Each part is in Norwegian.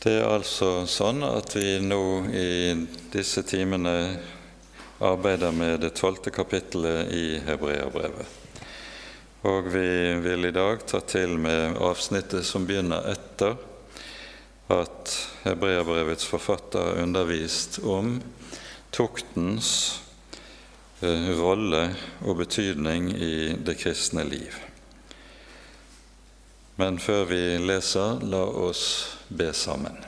Det er altså sånn at vi nå i disse timene arbeider med det tolvte kapittelet i Hebreabrevet. Og vi vil i dag ta til med avsnittet som begynner etter at Hebreabrevets forfatter har undervist om tuktens eh, rolle og betydning i det kristne liv. Men før vi leser, la oss be sammen.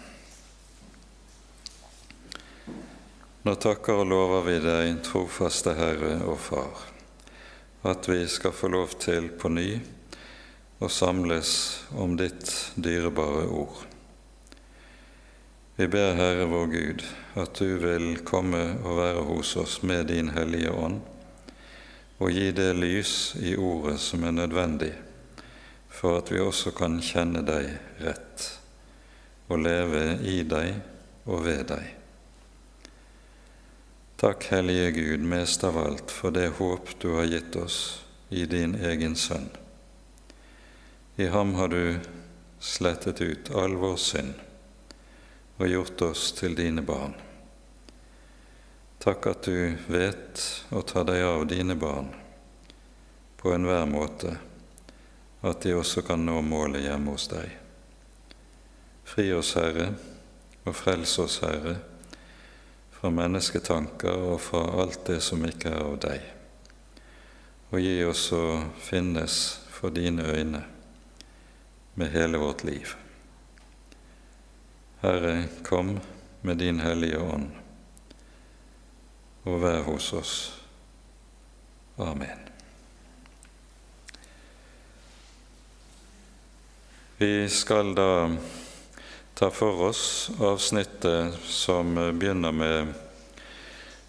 Nå takker og lover vi deg, trofaste Herre og Far, at vi skal få lov til på ny å samles om ditt dyrebare ord. Vi ber Herre vår Gud at du vil komme og være hos oss med din Hellige Ånd, og gi det lys i ordet som er nødvendig for at vi også kan kjenne deg rett og leve i deg og ved deg. Takk, Hellige Gud, mest av alt for det håp du har gitt oss i din egen Sønn. I ham har du slettet ut all vår synd og gjort oss til dine barn. Takk at du vet å ta deg av dine barn på enhver måte, at de også kan nå målet hjemme hos deg. Fri oss, Herre, og frels oss, Herre, fra mennesketanker og fra alt det som ikke er av deg. Og gi oss å finnes for dine øyne med hele vårt liv. Herre, kom med din Hellige Ånd og vær hos oss. Amen. Vi skal da ta for oss avsnittet som begynner med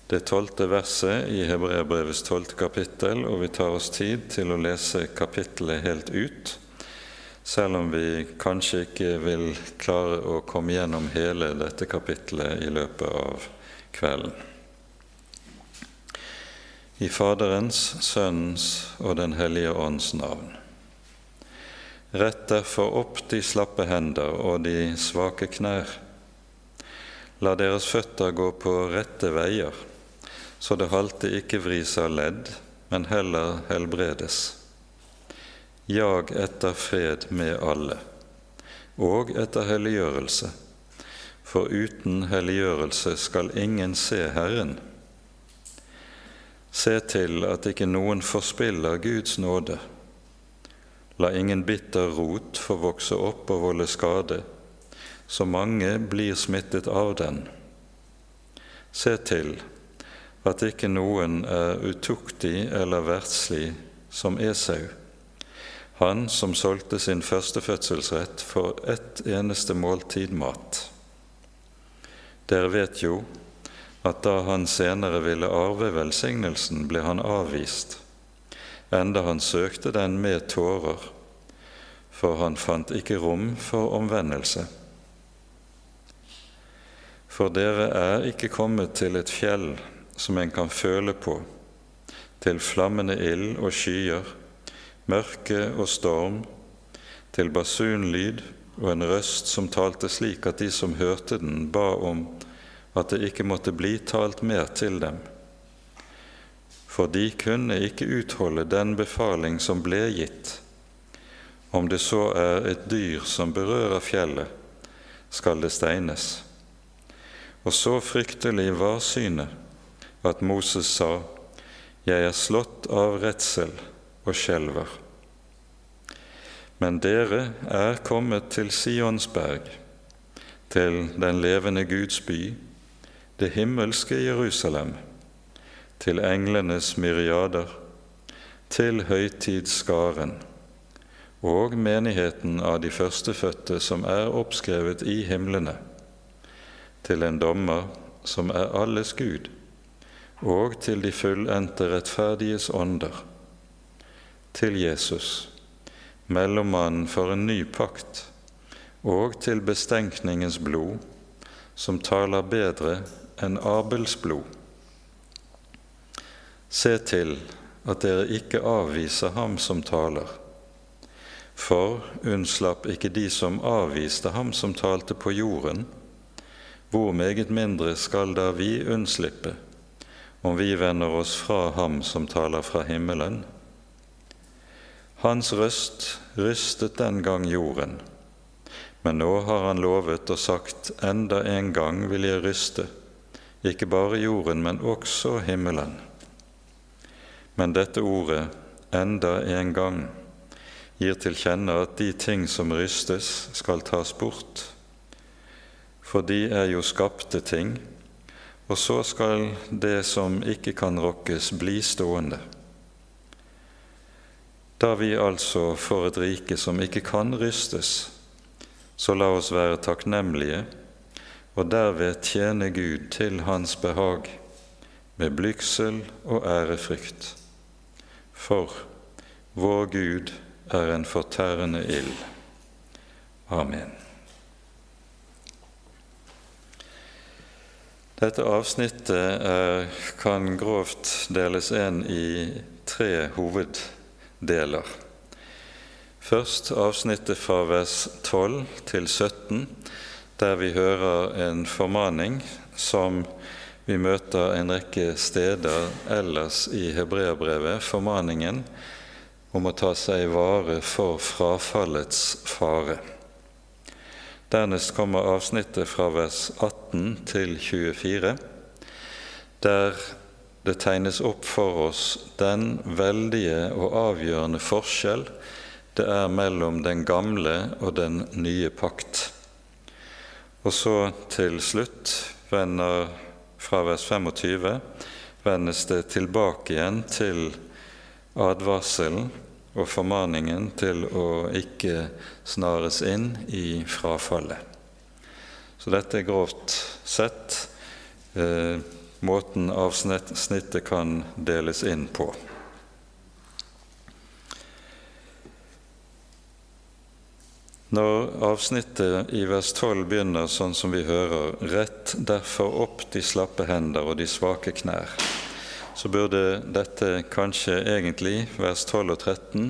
det tolvte verset i Hebreabrevets tolvte kapittel, og vi tar oss tid til å lese kapittelet helt ut, selv om vi kanskje ikke vil klare å komme gjennom hele dette kapittelet i løpet av kvelden. I Faderens, Sønnens og Den hellige ånds navn. Rett derfor opp de slappe hender og de svake knær. La deres føtter gå på rette veier, så det halte ikke vris av ledd, men heller helbredes. Jag etter fred med alle, og etter helliggjørelse, for uten helliggjørelse skal ingen se Herren. Se til at ikke noen forspiller Guds nåde La ingen bitter rot få vokse opp og volde skade, så mange blir smittet av den. Se til at ikke noen er utuktig eller verdslig som Esau, han som solgte sin førstefødselsrett for ett eneste måltid mat. Dere vet jo at da han senere ville arve velsignelsen, ble han avvist enda han søkte den med tårer, for han fant ikke rom for omvendelse. For dere er ikke kommet til et fjell som en kan føle på, til flammende ild og skyer, mørke og storm, til basunlyd og en røst som talte slik at de som hørte den, ba om at det ikke måtte bli talt mer til dem for de kunne ikke utholde den befaling som ble gitt. Om det så er et dyr som berører fjellet, skal det steines. Og så fryktelig var synet at Moses sa, Jeg er slått av redsel og skjelver. Men dere er kommet til Sionsberg, til den levende Guds by, det himmelske Jerusalem til englenes myriader, til høytidsskaren og menigheten av de førstefødte som er oppskrevet i himlene, til en dommer som er alles Gud, og til de fullendte rettferdiges ånder, til Jesus, mellommannen for en ny pakt, og til bestenkningens blod, som taler bedre enn Abels blod Se til at dere ikke avviser ham som taler. For unnslapp ikke de som avviste ham som talte på jorden, hvor meget mindre skal da vi unnslippe, om vi vender oss fra ham som taler fra himmelen? Hans røst rystet den gang jorden, men nå har han lovet og sagt enda en gang vil jeg ryste, ikke bare jorden, men også himmelen. Men dette ordet, enda en gang, gir til kjenne at de ting som rystes, skal tas bort. For de er jo skapte ting, og så skal det som ikke kan rokkes, bli stående. Da vi altså får et rike som ikke kan rystes, så la oss være takknemlige og derved tjene Gud til Hans behag med blygsel og ærefrykt. For vår Gud er en fortærende ild. Amen. Dette avsnittet er, kan grovt deles inn i tre hoveddeler. Først avsnittet fra vers 12 til 17, der vi hører en formaning som vi møter en rekke steder ellers i hebreerbrevet. Formaningen om å ta seg i vare for frafallets fare. Dernest kommer avsnittet fra vers 18 til 24, der det tegnes opp for oss den veldige og avgjørende forskjell det er mellom den gamle og den nye pakt. Og så til slutt vender fra vers 25 vendes det tilbake igjen til advarselen og formaningen til å ikke snares inn i frafallet. Så dette er grovt sett eh, måten avsnittet kan deles inn på. Når avsnittet i vers 12 begynner sånn som vi hører, rett derfor opp de slappe hender og de svake knær, så burde dette kanskje egentlig, vers 12 og 13,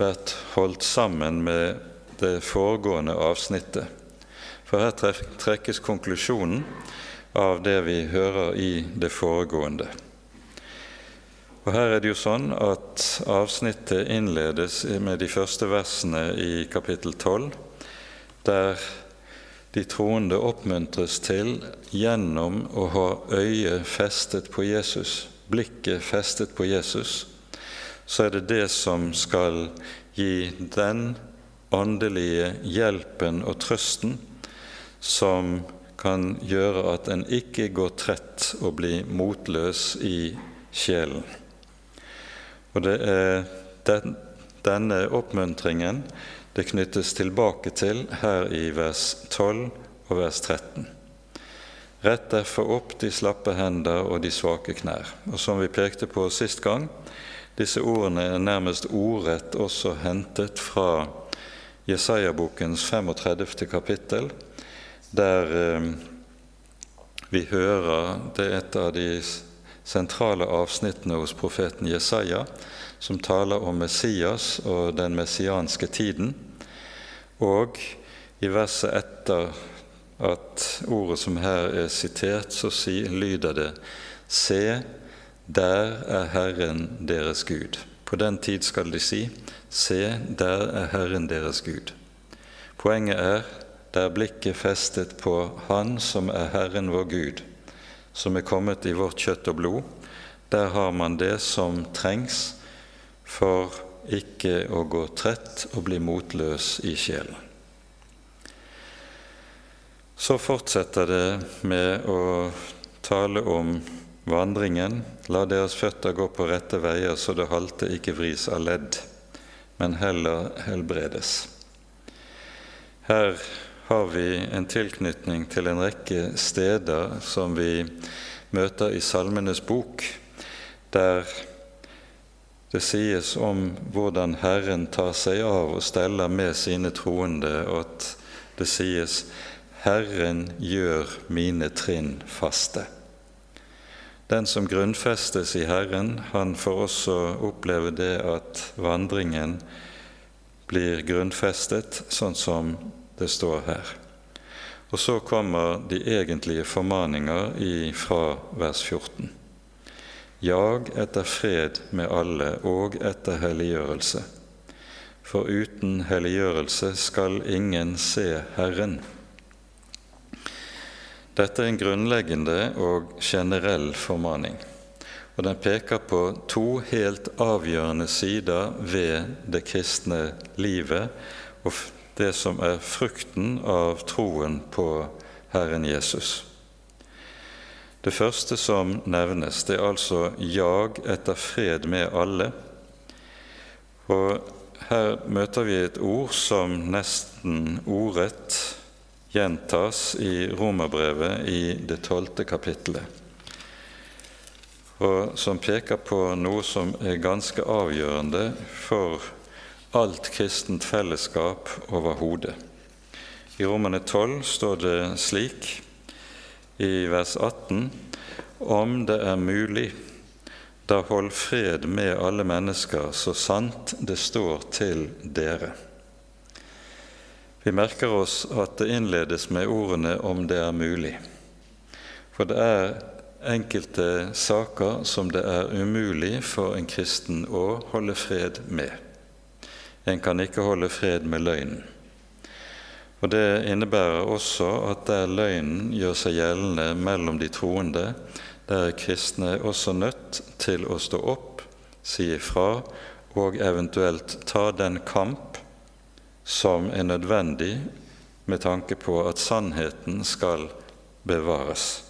vært holdt sammen med det foregående avsnittet. For her trekkes konklusjonen av det vi hører i det foregående. Og Her er det jo sånn at avsnittet innledes med de første versene i kapittel 12, der de troende oppmuntres til gjennom å ha øyet festet på Jesus, blikket festet på Jesus, så er det det som skal gi den åndelige hjelpen og trøsten som kan gjøre at en ikke går trett og blir motløs i sjelen. Og det er den, denne oppmuntringen det knyttes tilbake til her i vers 12 og vers 13. Rett derfor opp de slappe hender og de svake knær. Og som vi pekte på sist gang, disse ordene er nærmest ordrett også hentet fra Jesaja-bokens 35. kapittel, der eh, vi hører det er et av de sentrale avsnittene hos profeten Jesaja, som taler om Messias og den messianske tiden. Og i verset etter at ordet som her er sitert, så lyder det Se, der er Herren deres Gud. På den tid skal de si Se, der er Herren deres Gud. Poenget er der blikket festet på Han som er Herren vår Gud, som er kommet i vårt kjøtt og blod. Der har man det som trengs for ikke å gå trett og bli motløs i sjelen. Så fortsetter det med å tale om vandringen. La deres føtter gå på rette veier, så det halte ikke vris av ledd, men heller helbredes. Her har vi en tilknytning til en rekke steder som vi møter i Salmenes bok, der det sies om hvordan Herren tar seg av og steller med sine troende, og at det sies 'Herren gjør mine trinn faste'. Den som grunnfestes i Herren, han får også oppleve det at vandringen blir grunnfestet, sånn som det står her. Og så kommer de egentlige formaninger fra vers 14. Jag etter fred med alle og etter helliggjørelse. For uten helliggjørelse skal ingen se Herren. Dette er en grunnleggende og generell formaning, og den peker på to helt avgjørende sider ved det kristne livet og det som er frukten av troen på Herren Jesus. Det første som nevnes, det er altså 'jag etter fred med alle'. Og her møter vi et ord som nesten ordrett gjentas i Romerbrevet i det tolvte kapittelet, og som peker på noe som er ganske avgjørende for alt kristent fellesskap overhodet. I Romerne 12 står det slik i vers 18.: Om det er mulig, da hold fred med alle mennesker, så sant det står til dere. Vi merker oss at det innledes med ordene 'om det er mulig'. For det er enkelte saker som det er umulig for en kristen å holde fred med. En kan ikke holde fred med løgnen. Og Det innebærer også at der løgnen gjør seg gjeldende mellom de troende, der er kristne også nødt til å stå opp, si ifra og eventuelt ta den kamp som er nødvendig med tanke på at sannheten skal bevares.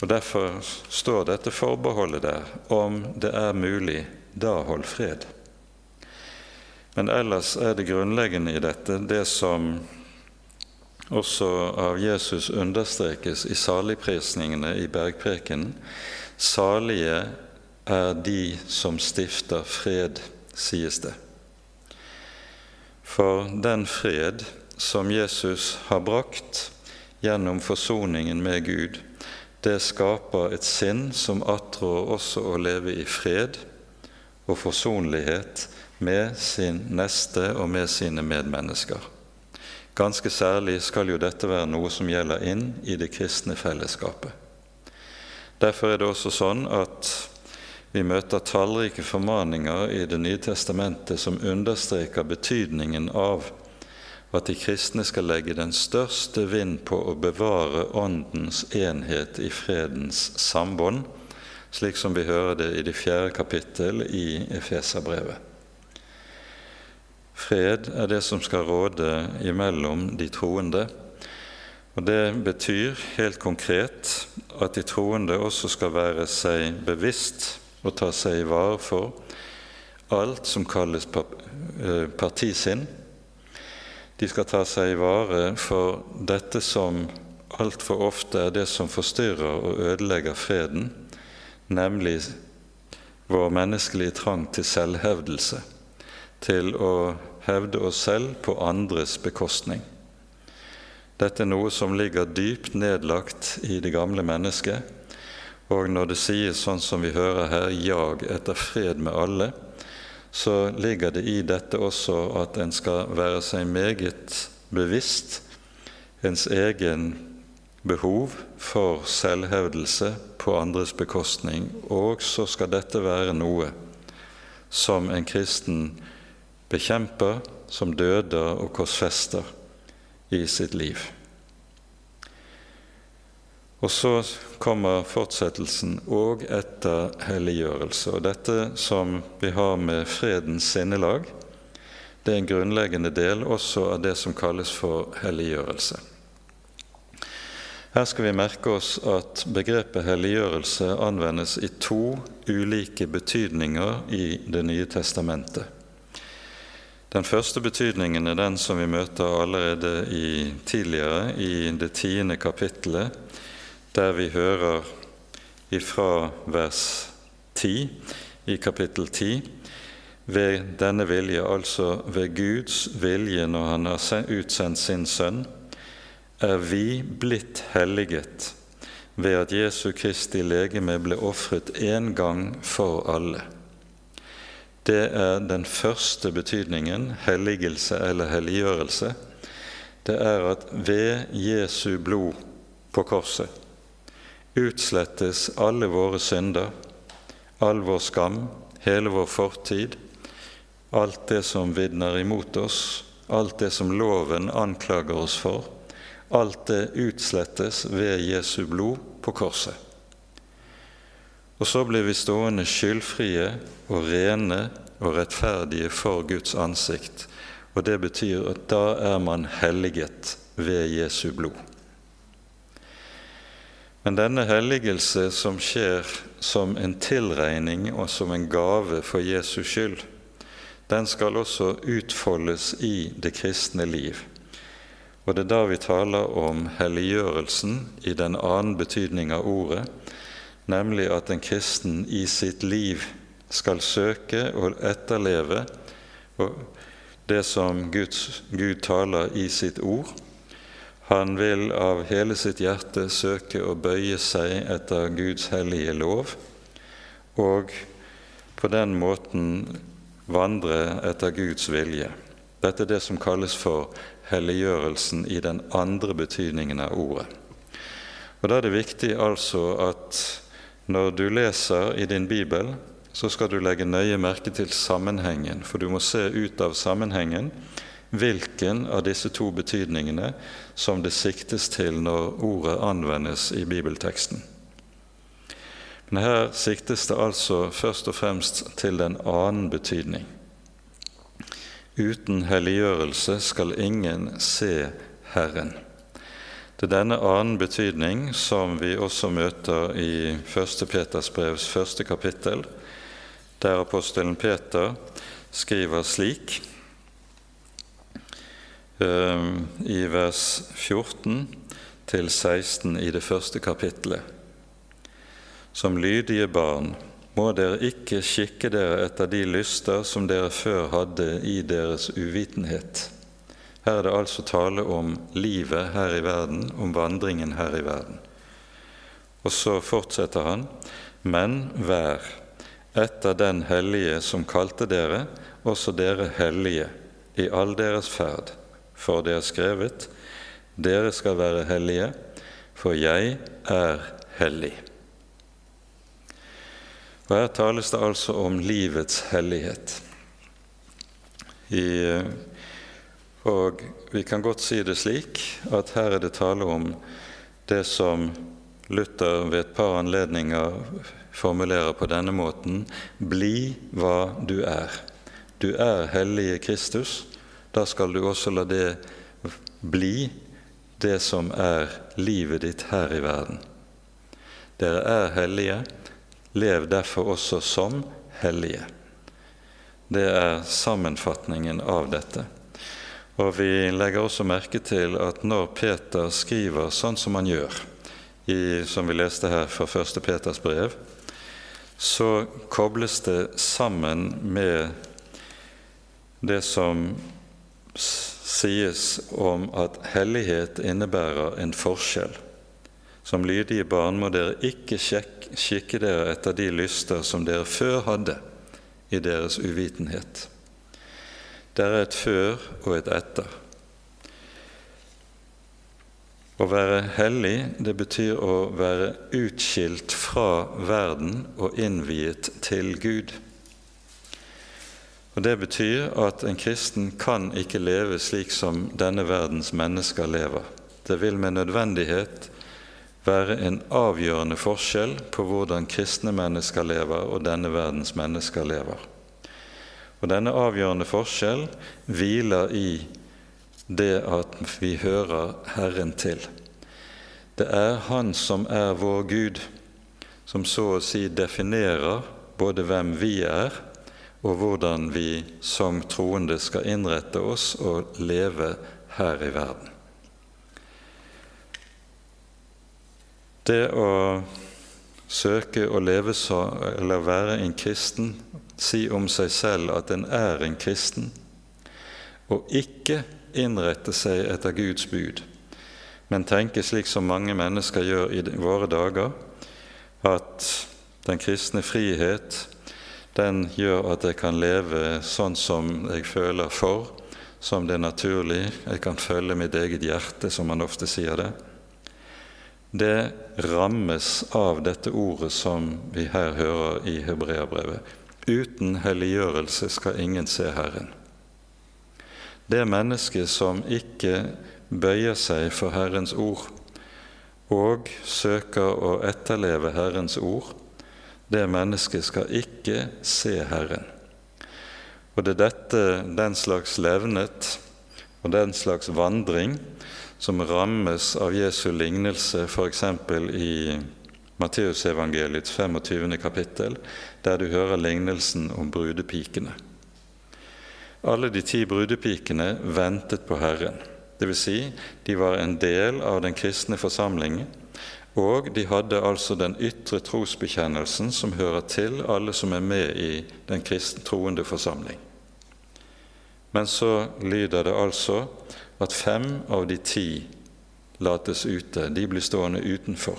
Og Derfor står dette forbeholdet der om det er mulig, da hold fred. Men ellers er det grunnleggende i dette det som også av Jesus understrekes i saligprisningene i bergprekenen. Salige er de som stifter fred, sies det. For den fred som Jesus har brakt gjennom forsoningen med Gud, det skaper et sinn som attrår også å leve i fred og forsonlighet med sin neste og med sine medmennesker. Ganske særlig skal jo dette være noe som gjelder inn i det kristne fellesskapet. Derfor er det også sånn at vi møter tallrike formaninger i Det nye testamentet som understreker betydningen av at de kristne skal legge den største vind på å bevare Åndens enhet i fredens sambånd, slik som vi hører det i det fjerde kapittel i Efeserbrevet. Fred er det som skal råde imellom de troende. Og Det betyr helt konkret at de troende også skal være seg bevisst og ta seg i vare for alt som kalles eh, partisinn. De skal ta seg i vare for dette som altfor ofte er det som forstyrrer og ødelegger freden, nemlig vår menneskelige trang til selvhevdelse til å hevde oss selv på andres bekostning. Dette er noe som ligger dypt nedlagt i det gamle mennesket. Og når det sies sånn som vi hører her, 'jag etter fred med alle', så ligger det i dette også at en skal være seg meget bevisst ens egen behov for selvhevdelse på andres bekostning. Og så skal dette være noe som en kristen bekjemper, som døder og korsfester i sitt liv. Og så kommer fortsettelsen og etter helliggjørelse. Og dette som vi har med fredens sinnelag, det er en grunnleggende del også av det som kalles for helliggjørelse. Her skal vi merke oss at begrepet helliggjørelse anvendes i to ulike betydninger i Det nye testamentet. Den første betydningen er den som vi møter allerede i, tidligere, i det tiende kapittelet, der vi hører ifra vers 10 i kapittel 10 ved denne vilje, altså ved Guds vilje når Han har utsendt sin Sønn, er vi blitt helliget ved at Jesu Kristi legeme ble ofret én gang for alle. Det er den første betydningen, helligelse eller helliggjørelse. Det er at ved Jesu blod på korset utslettes alle våre synder, all vår skam, hele vår fortid, alt det som vitner imot oss, alt det som loven anklager oss for, alt det utslettes ved Jesu blod på korset. Og så blir vi stående skyldfrie og rene og rettferdige for Guds ansikt. Og det betyr at da er man helliget ved Jesu blod. Men denne helligelse som skjer som en tilregning og som en gave for Jesus skyld, den skal også utfoldes i det kristne liv. Og det er da vi taler om helliggjørelsen i den annen betydning av ordet, nemlig at en kristen i sitt liv skal søke og etterleve det som Guds, Gud taler i sitt ord. Han vil av hele sitt hjerte søke å bøye seg etter Guds hellige lov, og på den måten vandre etter Guds vilje. Dette er det som kalles for helliggjørelsen i den andre betydningen av ordet. Og Da er det viktig altså at når du leser i din bibel, så skal du legge nøye merke til sammenhengen, for du må se ut av sammenhengen hvilken av disse to betydningene som det siktes til når ordet anvendes i bibelteksten. Men her siktes det altså først og fremst til en annen betydning. Uten helliggjørelse skal ingen se Herren. Det er denne annen betydning som vi også møter i 1. Peters brevs første kapittel, der apostelen Peter skriver slik ehm, i vers 14 til 16 i det første kapittelet. Som lydige barn må dere ikke skikke dere etter de lyster som dere før hadde i deres uvitenhet her er det altså tale om livet her i verden, om vandringen her i verden. Og så fortsetter han.: Men vær etter den hellige som kalte dere, også dere hellige, i all deres ferd. For det er skrevet:" Dere skal være hellige, for jeg er hellig. Og Her tales det altså om livets hellighet. I og vi kan godt si det slik at her er det tale om det som Luther ved et par anledninger formulerer på denne måten Bli hva du er. Du er hellige Kristus. Da skal du også la det bli det som er livet ditt her i verden. Dere er hellige. Lev derfor også som hellige. Det er sammenfatningen av dette. Og vi legger også merke til at når Peter skriver sånn som han gjør, i, som vi leste her fra 1. Peters brev, så kobles det sammen med det som sies om at hellighet innebærer en forskjell. Som lydige barn må dere ikke kikke dere etter de lyster som dere før hadde i deres uvitenhet. Det er et før og et etter. Å være hellig, det betyr å være utskilt fra verden og innviet til Gud. Og Det betyr at en kristen kan ikke leve slik som denne verdens mennesker lever. Det vil med nødvendighet være en avgjørende forskjell på hvordan kristne mennesker lever og denne verdens mennesker lever. Og denne avgjørende forskjell hviler i det at vi hører Herren til. Det er Han som er vår Gud, som så å si definerer både hvem vi er, og hvordan vi som troende skal innrette oss og leve her i verden. Det å søke å leve så, eller være en kristen si om seg selv at en er en kristen, og ikke innrette seg etter Guds bud, men tenke slik som mange mennesker gjør i våre dager, at den kristne frihet den gjør at jeg kan leve sånn som jeg føler for, som det er naturlig. Jeg kan følge mitt eget hjerte, som man ofte sier det. Det rammes av dette ordet som vi her hører i Hebreabrevet. Uten helliggjørelse skal ingen se Herren. Det mennesket som ikke bøyer seg for Herrens ord og søker å etterleve Herrens ord, det mennesket skal ikke se Herren. Og det er dette, den slags levnet og den slags vandring som rammes av Jesu lignelse f.eks. i Matteusevangeliets 25. kapittel, der du hører lignelsen om brudepikene. Alle de ti brudepikene ventet på Herren. Dvs. Si, de var en del av den kristne forsamlingen, og de hadde altså den ytre trosbekjennelsen som hører til alle som er med i den kristne troende forsamling. Men så lyder det altså at fem av de ti lates ute. De blir stående utenfor.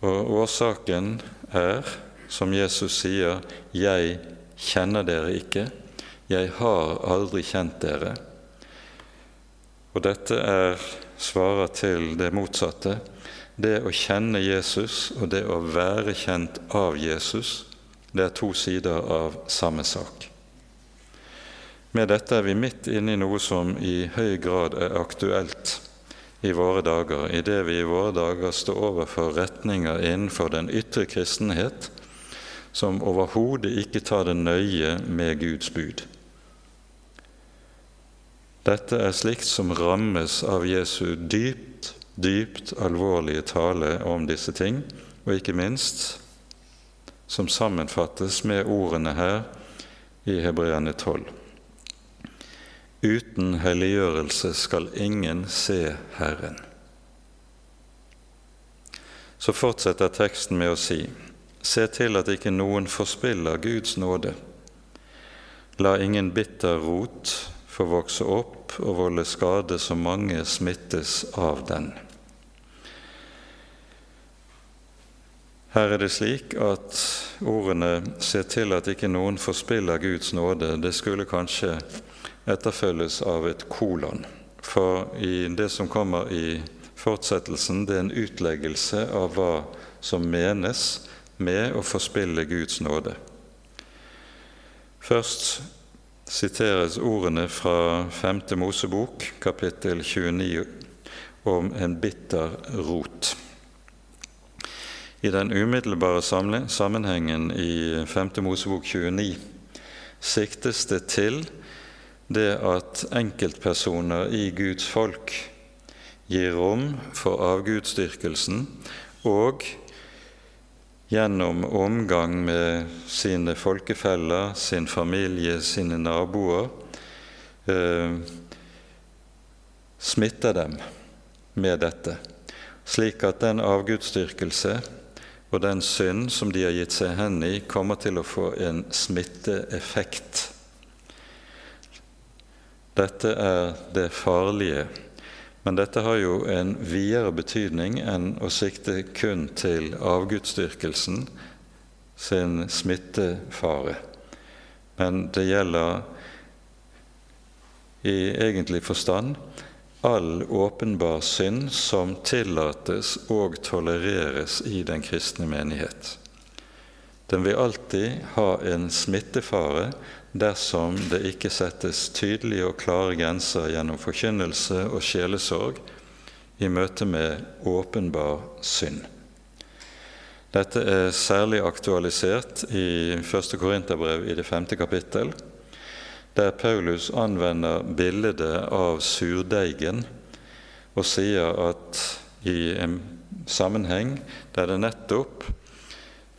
Og årsaken er, som Jesus sier, 'Jeg kjenner dere ikke, jeg har aldri kjent dere. Og dette er, svarer til det motsatte. Det å kjenne Jesus og det å være kjent av Jesus, det er to sider av samme sak. Med dette er vi midt inne i noe som i høy grad er aktuelt i våre dager, idet vi i våre dager står overfor retninger innenfor den ytre kristenhet som overhodet ikke tar det nøye med Guds bud. Dette er slikt som rammes av Jesu dypt, dypt alvorlige tale om disse ting, og ikke minst som sammenfattes med ordene her i Hebreane 12. Uten helliggjørelse skal ingen se Herren. Så fortsetter teksten med å si:" Se til at ikke noen forspiller Guds nåde. La ingen bitter rot få vokse opp og volde skade så mange smittes av den. Her er det slik at ordene 'se til at ikke noen forspiller Guds nåde' det skulle kanskje etterfølges av et kolon. For i det som kommer i fortsettelsen, det er en utleggelse av hva som menes med å forspille Guds nåde. Først siteres ordene fra 5. Mosebok, kapittel 29, om en bitter rot. I den umiddelbare sammenhengen i 5. Mosebok 29 siktes det til det at enkeltpersoner i Guds folk gir rom for avgudsdyrkelsen og gjennom omgang med sine folkefeller, sin familie, sine naboer, eh, smitter dem med dette, slik at den avgudsdyrkelse og den synd som de har gitt seg hen i, kommer til å få en smitteeffekt. Dette er det farlige men dette har jo en videre betydning enn å sikte kun til avgudsdyrkelsen sin smittefare. Men det gjelder i egentlig forstand all åpenbar synd som tillates og tolereres i den kristne menighet. Den vil alltid ha en smittefare dersom det ikke settes tydelige og klare grenser gjennom forkynnelse og sjelesorg i møte med åpenbar synd. Dette er særlig aktualisert i 1. Korinterbrev i det femte kapittel, der Paulus anvender bildet av surdeigen og sier at i en sammenheng der det nettopp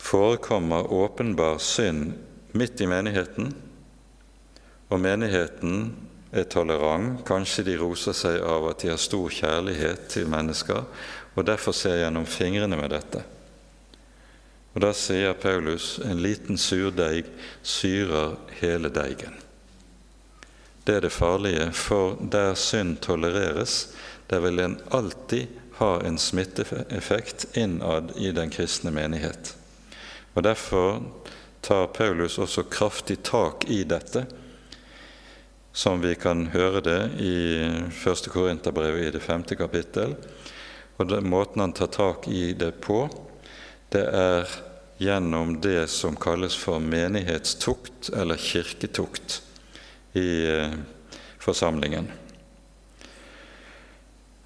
forekommer åpenbar synd midt i menigheten, og menigheten er tolerant. Kanskje de roser seg av at de har stor kjærlighet til mennesker, og derfor ser gjennom fingrene med dette. Og Da sier Paulus en liten surdeig syrer hele deigen. Det er det farlige, for der synd tolereres, der vil en alltid ha en smitteeffekt innad i den kristne menighet. Og Derfor tar Paulus også kraftig tak i dette, som vi kan høre det i 1. Korinterbrev i det femte kapittel. Og den måten han tar tak i det på, det er gjennom det som kalles for menighetstukt eller kirketukt i eh, forsamlingen.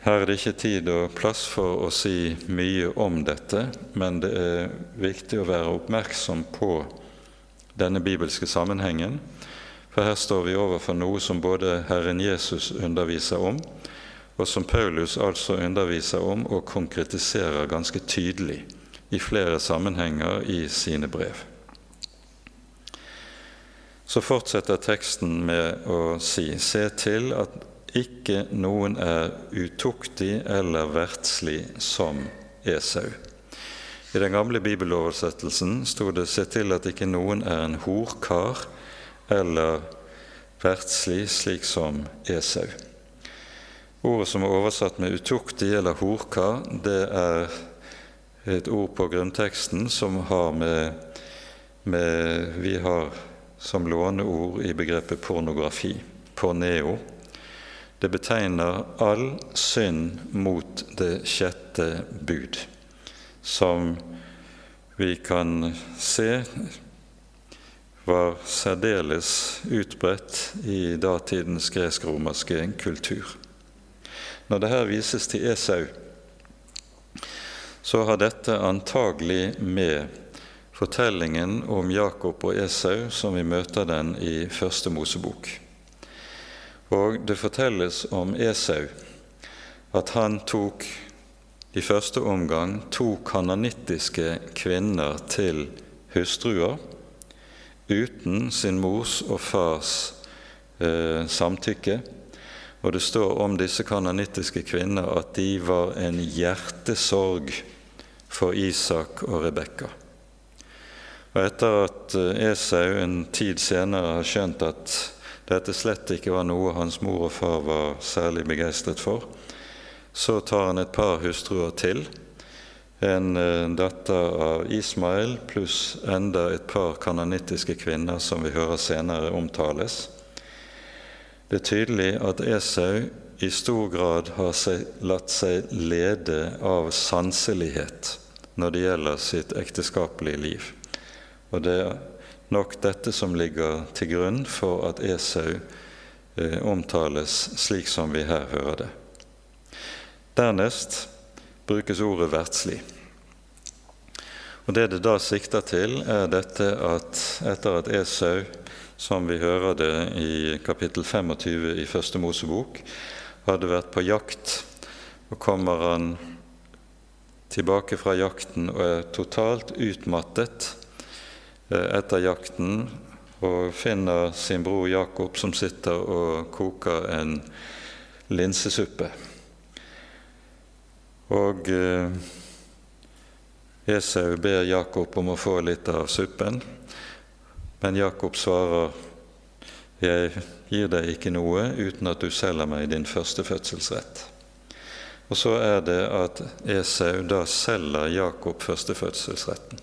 Her er det ikke tid og plass for å si mye om dette, men det er viktig å være oppmerksom på denne bibelske sammenhengen. For her står vi overfor noe som både Herren Jesus underviser om, og som Paulus altså underviser om og konkretiserer ganske tydelig i flere sammenhenger i sine brev. Så fortsetter teksten med å si:" Se til at ikke noen er utuktig eller verdslig som Esau. I den gamle bibeloversettelsen sto det 'se til at ikke noen er en horkar eller verdslig slik som Esau'. Ordet som er oversatt med 'utuktig' eller 'horkar', det er et ord på grunnteksten som har med, med Vi har som låneord i begrepet pornografi, porneo, det betegner all synd mot det sjette bud, som vi kan se var særdeles utbredt i datidens gresk-romerske kultur. Når det her vises til Esau, så har dette antagelig med fortellingen om Jakob og Esau som vi møter den i Første Mosebok. Og det fortelles om Esau at han tok i første omgang to kanonittiske kvinner til hustruer uten sin mors og fars eh, samtykke. Og det står om disse kanonittiske kvinner at de var en hjertesorg for Isak og Rebekka. Og etter at eh, Esau en tid senere har skjønt at dette slett ikke var noe hans mor og far var særlig begeistret for. Så tar han et par hustruer til, en eh, datter av Ismael pluss enda et par kanonittiske kvinner som vi hører senere omtales. Det er tydelig at Esau i stor grad har seg, latt seg lede av sanselighet når det gjelder sitt ekteskapelige liv. Og det er nok dette som ligger til grunn for at Esau eh, omtales slik som vi her hører det. Dernest brukes ordet verdslig. Og Det det da sikter til, er dette at etter at Esau, som vi hører det i kapittel 25 i Første Mosebok, hadde vært på jakt, og kommer han tilbake fra jakten og er totalt utmattet Eh, etter jakten og finner sin bror Jakob som sitter og koker en linsesuppe. Og eh, Esau ber Jakob om å få litt av suppen, men Jakob svarer jeg gir deg ikke noe uten at du selger meg din første fødselsrett'. Og så er det at Esau da selger Jakob førstefødselsretten.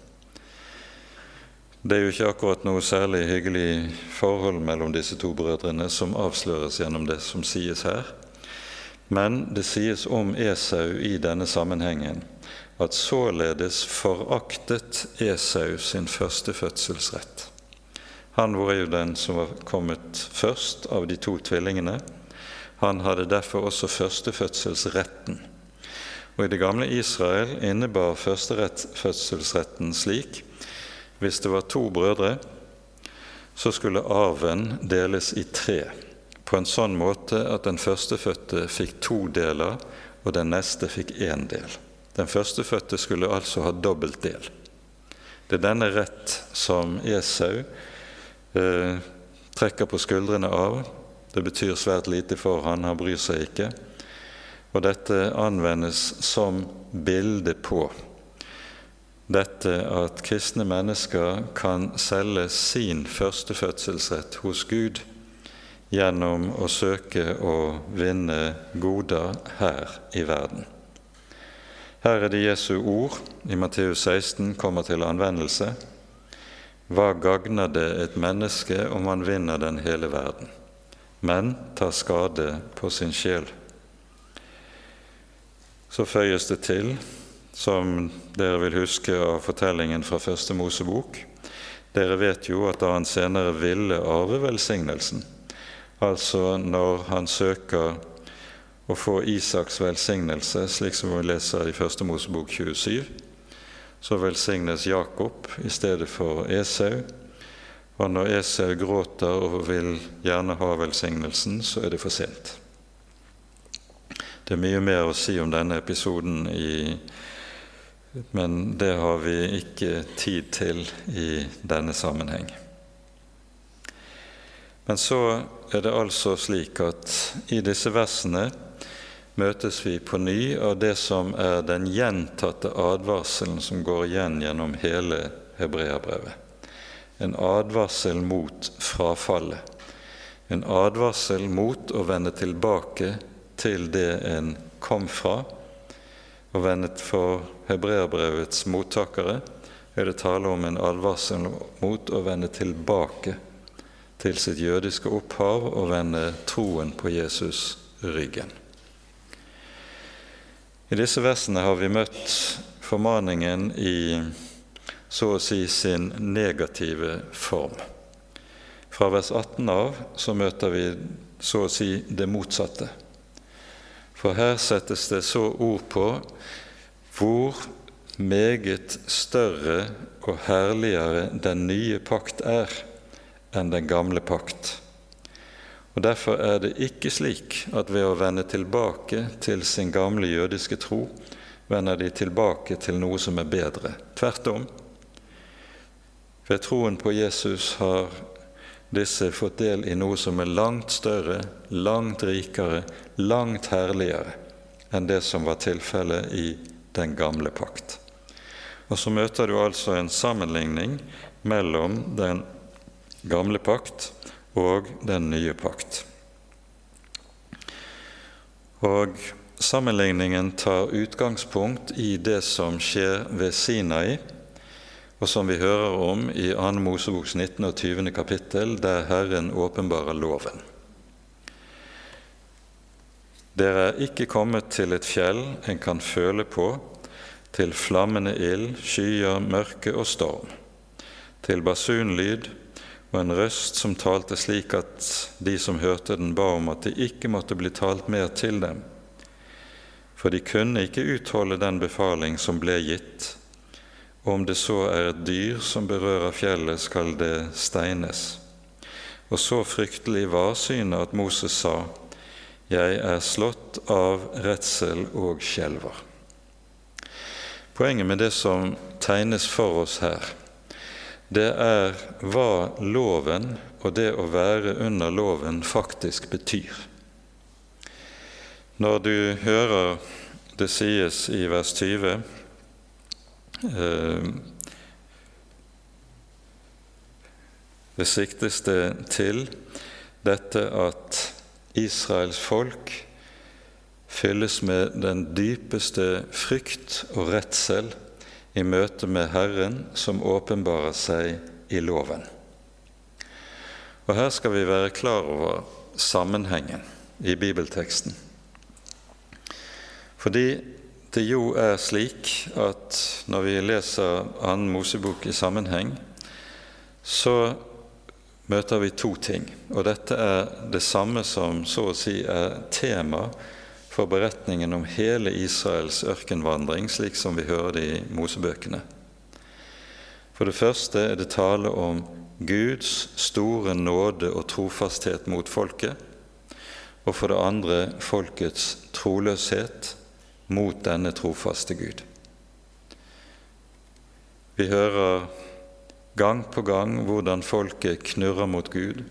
Det er jo ikke akkurat noe særlig hyggelig forhold mellom disse to brødrene som avsløres gjennom det som sies her. Men det sies om Esau i denne sammenhengen at således foraktet Esau sin første fødselsrett. Han var jo den som var kommet først av de to tvillingene. Han hadde derfor også førstefødselsretten. Og I det gamle Israel innebar førstefødselsretten slik hvis det var to brødre, så skulle arven deles i tre, på en sånn måte at den førstefødte fikk to deler, og den neste fikk én del. Den førstefødte skulle altså ha dobbelt del. Det er denne rett som Esau eh, trekker på skuldrene av. Det betyr svært lite for han, han bryr seg ikke. Og dette anvendes som bilde på dette at kristne mennesker kan selge sin førstefødselsrett hos Gud gjennom å søke å vinne goder her i verden. Her er det Jesu ord i Matteus 16 kommer til anvendelse. hva gagner det et menneske om han vinner den hele verden, men tar skade på sin sjel? Så føyes det til, som dere vil huske av fortellingen fra Første Mosebok, dere vet jo at da han senere ville arve velsignelsen, altså når han søker å få Isaks velsignelse, slik som vi leser i Første Mosebok 27, så velsignes Jakob i stedet for Esau. Og når Esau gråter og vil gjerne ha velsignelsen, så er det for sent. Det er mye mer å si om denne episoden i men det har vi ikke tid til i denne sammenheng. Men så er det altså slik at i disse versene møtes vi på ny av det som er den gjentatte advarselen som går igjen gjennom hele hebreabrevet. En advarsel mot frafallet. En advarsel mot å vende tilbake til det en kom fra, og vennet for hebreabrevets mottakere er det tale om en advarsel mot å vende tilbake til sitt jødiske opphav og vende troen på Jesus ryggen. I disse versene har vi møtt formaningen i så å si sin negative form. Fra vers 18 av så møter vi så å si det motsatte. For her settes det så ord på hvor meget større og herligere den nye pakt er enn den gamle pakt. Og Derfor er det ikke slik at ved å vende tilbake til sin gamle jødiske tro, vender de tilbake til noe som er bedre. Tvert om. Ved troen på Jesus har disse fått del i noe som er langt større, langt rikere, langt herligere enn det som var tilfellet i den gamle pakt. Og så møter du altså en sammenligning mellom den gamle pakt og den nye pakt. Og Sammenligningen tar utgangspunkt i det som skjer ved Sinai, og som vi hører om i 2. Moseboks 19. og 20. kapittel, der Herren åpenbarer loven. Dere er ikke kommet til et fjell en kan føle på, til flammende ild, skyer, mørke og storm, til basunlyd og en røst som talte slik at de som hørte den, ba om at det ikke måtte bli talt mer til dem. For de kunne ikke utholde den befaling som ble gitt, om det så er et dyr som berører fjellet, skal det steines. Og så fryktelig var synet at Moses sa, Jeg er slått av redsel og skjelver. Poenget med det som tegnes for oss her, det er hva loven og det å være under loven faktisk betyr. Når du hører det sies i vers 20 Eh, det siktes det til dette at Israels folk fylles med den dypeste frykt og redsel i møte med Herren som åpenbarer seg i loven. Og Her skal vi være klar over sammenhengen i bibelteksten. Fordi det jo er slik at når vi leser annen Mosebok i sammenheng, så møter vi to ting. Og dette er det samme som så å si er tema for beretningen om hele Israels ørkenvandring, slik som vi hører det i Mosebøkene. For det første er det tale om Guds store nåde og trofasthet mot folket, og for det andre folkets troløshet mot denne trofaste Gud. Vi hører gang på gang hvordan folket knurrer mot Gud,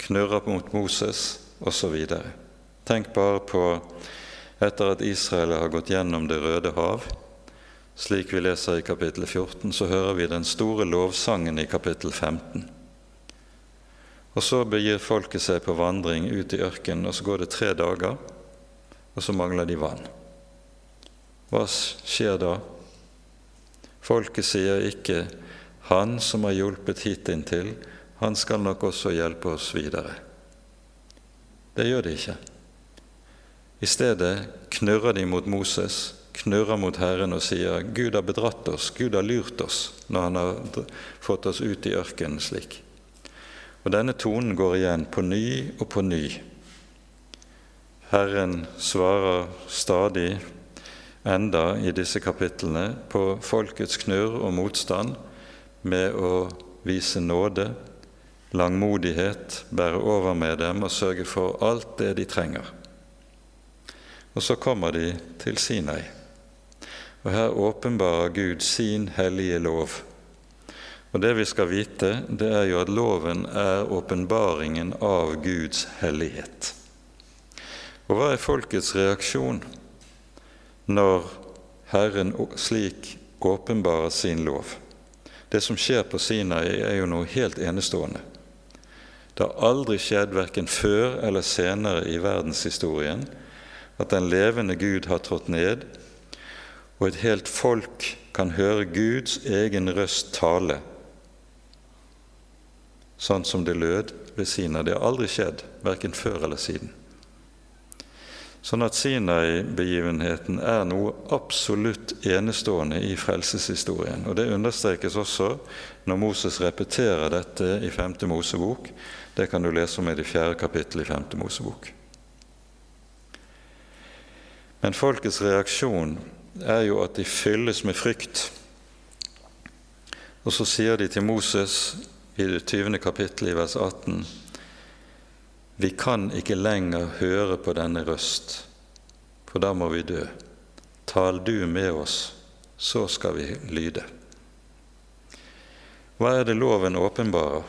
knurrer mot Moses osv. Tenk bare på etter at Israel har gått gjennom Det røde hav. Slik vi leser i kapittel 14, så hører vi den store lovsangen i kapittel 15. Og Så begir folket seg på vandring ut i ørkenen, og så går det tre dager, og så mangler de vann. Hva skjer da? Folket sier ikke Han som har hjulpet hit han skal nok også hjelpe oss videre. Det gjør de ikke. I stedet knurrer de mot Moses, knurrer mot Herren og sier Gud har bedratt oss, Gud har lurt oss når han har fått oss ut i ørkenen slik. Og Denne tonen går igjen på ny og på ny. Herren svarer stadig enda i disse kapitlene på folkets knurr og motstand med å vise nåde, langmodighet, bære over med dem og sørge for alt det de trenger. Og så kommer de til Sinai. Og her åpenbarer Gud sin hellige lov. Og det vi skal vite, det er jo at loven er åpenbaringen av Guds hellighet. Og hva er folkets reaksjon når Herren slik åpenbarer sin lov? Det som skjer på Sinai, er jo noe helt enestående. Det har aldri skjedd verken før eller senere i verdenshistorien at den levende Gud har trådt ned, og et helt folk kan høre Guds egen røst tale, sånn som det lød ved Sina. Det har aldri skjedd, verken før eller siden. Sånn at Sinai-begivenheten er noe absolutt enestående i frelseshistorien. Og Det understrekes også når Moses repeterer dette i 5. Mosebok. Det kan du lese om i det fjerde kapittelet i 5. Mosebok. Men folkets reaksjon er jo at de fylles med frykt. Og så sier de til Moses i det 20. kapittelet i vers 18.: Vi kan ikke lenger høre på denne røst, for da må vi dø. Tal du med oss, så skal vi lyde. Hva er det loven åpenbarer?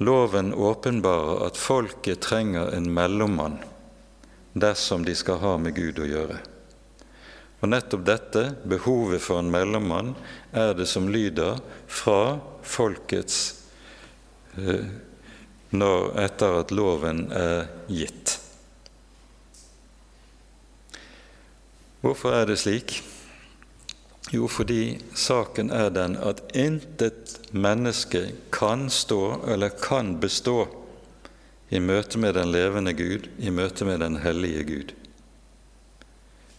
Loven åpenbarer at folket trenger en mellommann dersom de skal ha med Gud å gjøre. Og nettopp dette, behovet for en mellommann, er det som lyder fra folkets eh, når, etter at loven er gitt. Hvorfor er det slik? Jo, fordi saken er den at intet menneske kan stå eller kan bestå i møte med den levende Gud, i møte med den hellige Gud.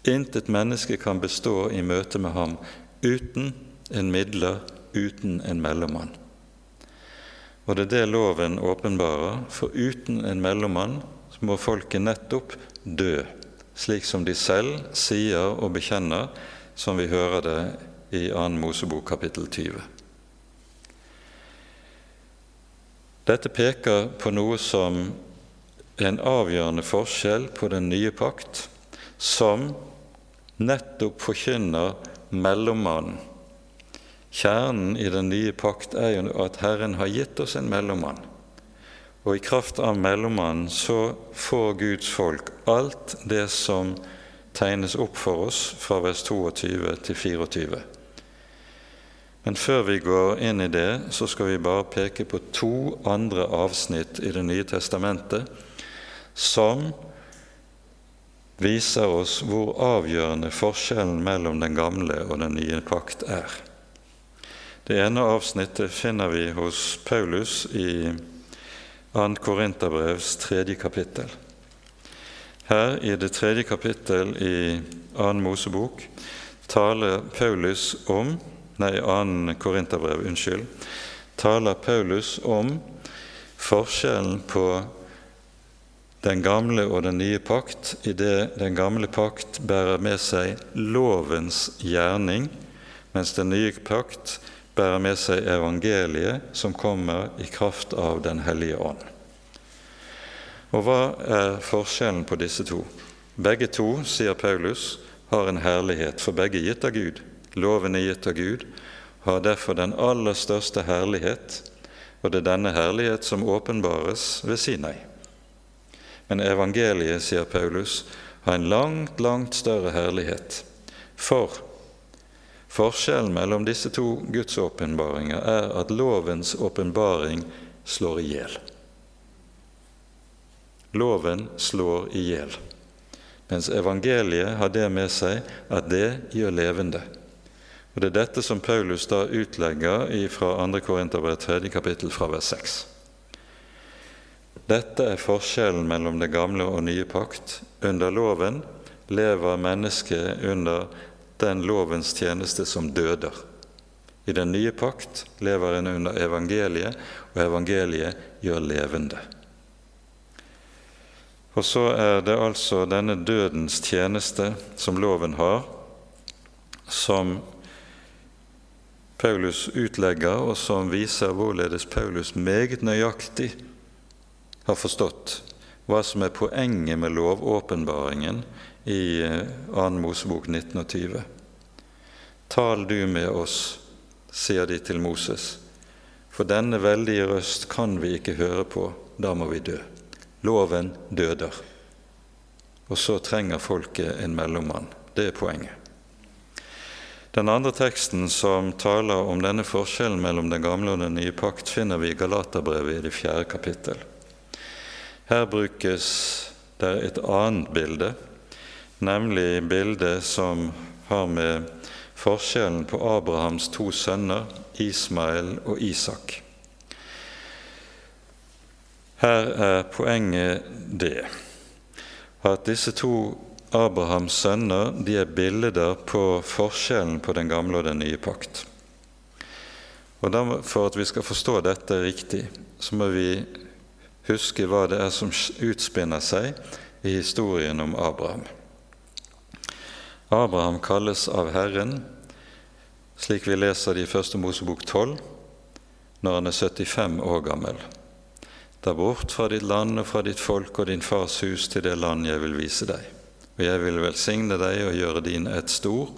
Intet menneske kan bestå i møte med ham uten en midler, uten en mellommann. Og det er det loven åpenbarer, for uten en mellommann må folket nettopp dø, slik som de selv sier og bekjenner, som vi hører det i 2. Mosebok kapittel 20. Dette peker på noe som en avgjørende forskjell på den nye pakt, som nettopp forkynner mellommannen. Kjernen i den nye pakt er jo at Herren har gitt oss en mellommann. Og i kraft av mellommannen så får Guds folk alt det som tegnes opp for oss fra vers 22 til 24. Men før vi går inn i det, så skal vi bare peke på to andre avsnitt i Det nye testamentet som viser oss hvor avgjørende forskjellen mellom den gamle og den nye pakt er. Det ene avsnittet finner vi hos Paulus i 2. Korinterbrevs tredje kapittel. Her i det tredje kapittel i 2. Mosebok taler Paulus om nei, 2. Korinterbrev, unnskyld, taler Paulus om forskjellen på den gamle og den nye pakt, i det den gamle pakt bærer med seg lovens gjerning, mens den nye pakt bærer med seg evangeliet som kommer i kraft av Den hellige ånd. Og hva er forskjellen på disse to? Begge to, sier Paulus, har en herlighet, for begge gitt av Gud. Loven er gitt av Gud, har derfor den aller største herlighet, og det er denne herlighet som åpenbares ved Sinai. Men evangeliet, sier Paulus, har en langt, langt større herlighet. For forskjellen mellom disse to gudsåpenbaringer er at lovens åpenbaring slår i hjel. Loven slår i hjel, mens evangeliet har det med seg at det gjør levende. Og Det er dette som Paulus da utlegger fra 2. Korinterbrev 3. kapittel fra vers 6. Dette er forskjellen mellom det gamle og nye pakt. Under loven lever mennesket under den lovens tjeneste som døder. I den nye pakt lever en under evangeliet, og evangeliet gjør levende. Og så er det altså denne dødens tjeneste som loven har, som Paulus utlegger, og som viser hvorledes Paulus meget nøyaktig har forstått hva som er poenget med lovåpenbaringen i 2. Eh, Mosebok 19 og 20. Tal du med oss, sier de til Moses, for denne veldige røst kan vi ikke høre på, da må vi dø. Loven døder. Og så trenger folket en mellommann. Det er poenget. Den andre teksten som taler om denne forskjellen mellom den gamle og den nye pakt, finner vi i Galaterbrevet i det fjerde kapittel. Her brukes det et annet bilde, nemlig bildet som har med forskjellen på Abrahams to sønner, Ismael og Isak. Her er poenget det at disse to Abrahams sønner de er bilder på forskjellen på den gamle og den nye pakt. Og For at vi skal forstå dette riktig, så må vi huske hva det er som utspinner seg i historien om Abraham. Abraham kalles av Herren, slik vi leser det i Første Mosebok 12, når han er 75 år gammel. Da bort fra ditt land og fra ditt folk og din fars hus til det land jeg vil vise deg. Og jeg vil velsigne deg og gjøre din ett stor,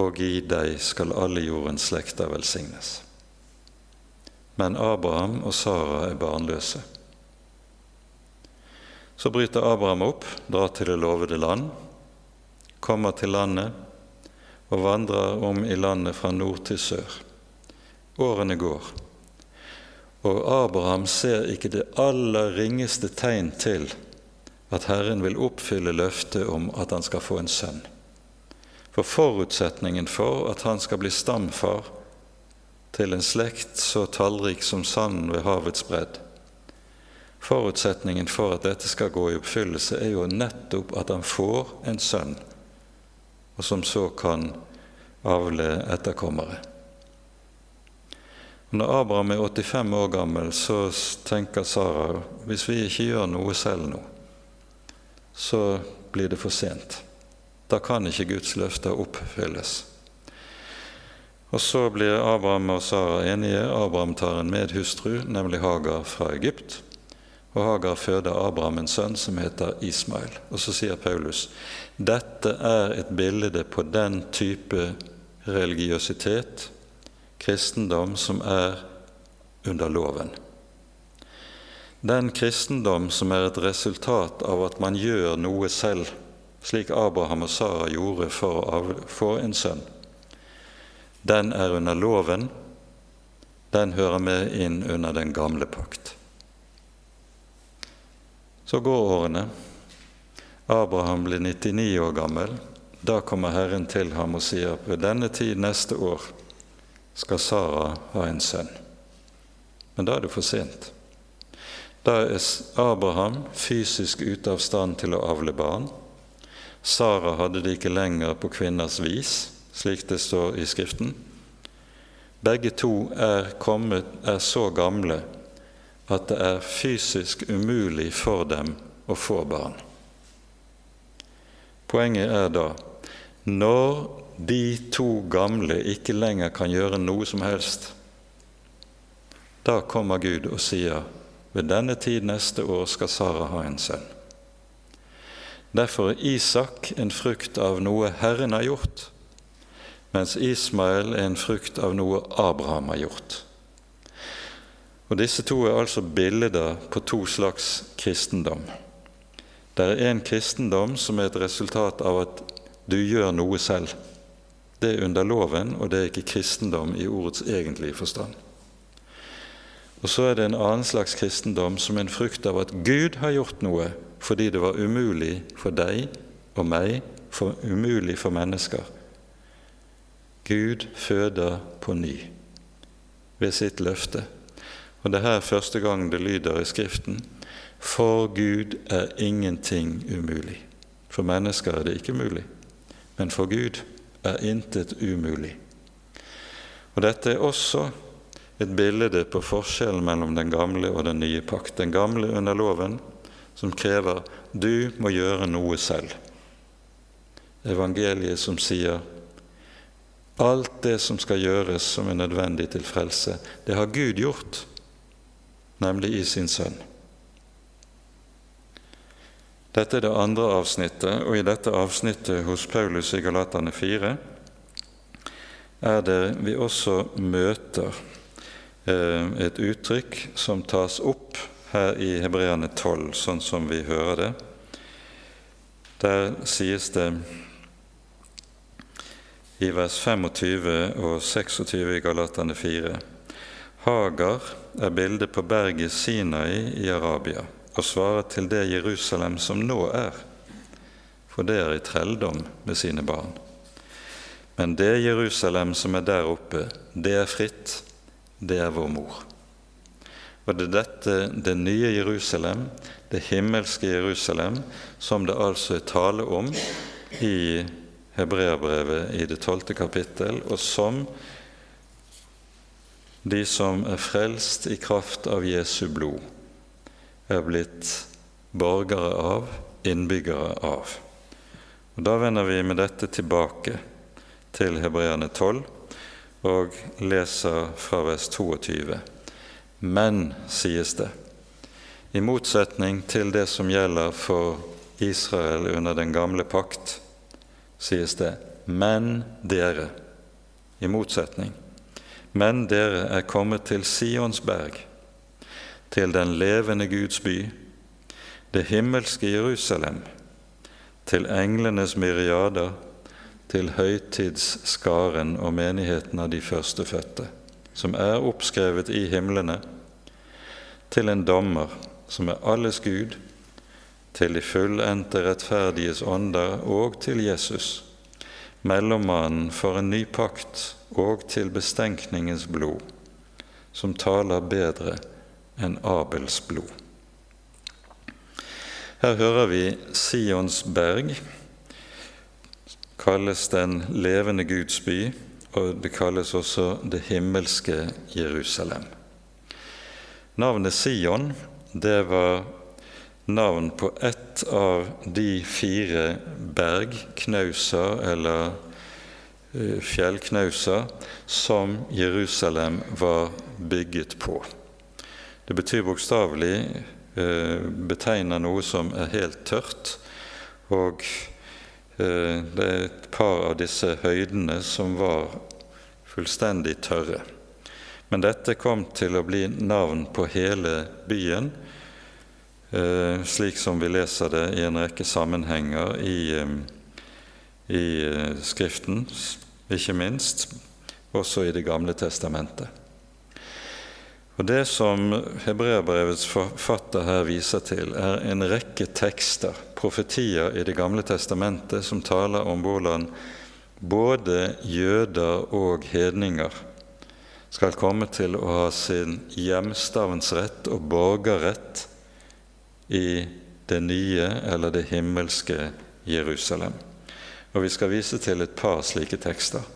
og i deg skal alle jordens slekter velsignes. Men Abraham og Sara er barnløse. Så bryter Abraham opp, drar til det lovede land, kommer til landet og vandrer om i landet fra nord til sør. Årene går. Og Abraham ser ikke det aller ringeste tegn til at Herren vil oppfylle løftet om at han skal få en sønn. For forutsetningen for at han skal bli stamfar til en slekt så tallrik som sanden ved havets bredd, forutsetningen for at dette skal gå i oppfyllelse, er jo nettopp at han får en sønn, og som så kan avle etterkommere. Når Abraham er 85 år gammel, så tenker Sara hvis vi ikke gjør noe selv nå, så blir det for sent. Da kan ikke Guds løfter oppfylles. Og Så blir Abraham og Sara enige. Abraham tar en medhustru, nemlig Hagar fra Egypt. Og Hagar føder Abraham en sønn som heter Ismail. Og så sier Paulus dette er et bilde på den type religiøsitet kristendom som er under loven. Den kristendom som er et resultat av at man gjør noe selv, slik Abraham og Sara gjorde for å få en sønn, den er under loven, den hører med inn under den gamle pakt. Så går årene. Abraham blir 99 år gammel. Da kommer Herren til ham og sier på denne tid neste år skal Sara ha en sønn. Men da er det for sent. Da er Abraham fysisk ute av stand til å avle barn. Sara hadde det ikke lenger på kvinners vis, slik det står i Skriften. Begge to er, kommet, er så gamle at det er fysisk umulig for dem å få barn. Poenget er da når de to gamle ikke lenger kan gjøre noe som helst, da kommer Gud og sier ved denne tid neste år skal Sara ha en sønn. Derfor er Isak en frukt av noe Herren har gjort, mens Ismael er en frukt av noe Abraham har gjort. Og Disse to er altså bilder på to slags kristendom. Det er en kristendom som er et resultat av at du gjør noe selv. Det er under loven, og det er ikke kristendom i ordets egentlige forstand. Og så er det en annen slags kristendom som en frukt av at Gud har gjort noe fordi det var umulig for deg og meg, for umulig for mennesker, Gud føder på ny ved sitt løfte. Og det er her første gang det lyder i Skriften For Gud er ingenting umulig. For mennesker er det ikke mulig, men for Gud er intet umulig. Og Dette er også et bilde på forskjellen mellom den gamle og den nye pakt. Den gamle under loven, som krever 'du må gjøre noe selv'. Evangeliet som sier alt det som skal gjøres som er nødvendig til frelse, det har Gud gjort, nemlig i sin sønn. Dette er det andre avsnittet, og i dette avsnittet hos Paulus i Galatane 4 er det vi også møter et uttrykk som tas opp her i Hebreane 12, sånn som vi hører det. Der sies det i vers 25 og 26 i Galatane 4 Hagar er bildet på berget Sinai i Arabia og svarer til det Jerusalem som nå er, for det er i trelldom med sine barn. Men det Jerusalem som er der oppe, det er fritt det er vår mor. Og det er dette, det nye Jerusalem, det himmelske Jerusalem, som det altså er tale om i Hebreabrevet i det tolvte kapittel, og som de som er frelst i kraft av Jesu blod, er blitt borgere av, innbyggere av. Og Da vender vi med dette tilbake til Hebreerne 12 og leser fra vers 22. Men, sies det, i motsetning til det som gjelder for Israel under den gamle pakt, sies det, men dere, i motsetning, men dere er kommet til Sions berg, til den levende Guds by, det himmelske Jerusalem, til englenes myriader, til høytidsskaren og menigheten av de førstefødte, som er oppskrevet i himlene, til en dommer som er alles Gud, til de fullendte rettferdiges ånder og til Jesus, mellommannen for en ny pakt og til bestenkningens blod, som taler bedre enn Abels blod. Her hører vi Sions berg kalles den levende Guds by, og det kalles også det himmelske Jerusalem. Navnet Sion det var navn på ett av de fire bergknauser, eller eh, fjellknauser, som Jerusalem var bygget på. Det betyr bokstavelig eh, betegner noe som er helt tørt, og det er et par av disse høydene som var fullstendig tørre. Men dette kom til å bli navn på hele byen, eh, slik som vi leser det i en rekke sammenhenger i, eh, i Skriften, ikke minst, også i Det gamle testamentet. Og Det som hebreerbrevets forfatter her viser til, er en rekke tekster, profetier i Det gamle testamentet, som taler om hvordan både jøder og hedninger skal komme til å ha sin hjemstavnsrett og borgerrett i det nye eller det himmelske Jerusalem. Og Vi skal vise til et par slike tekster.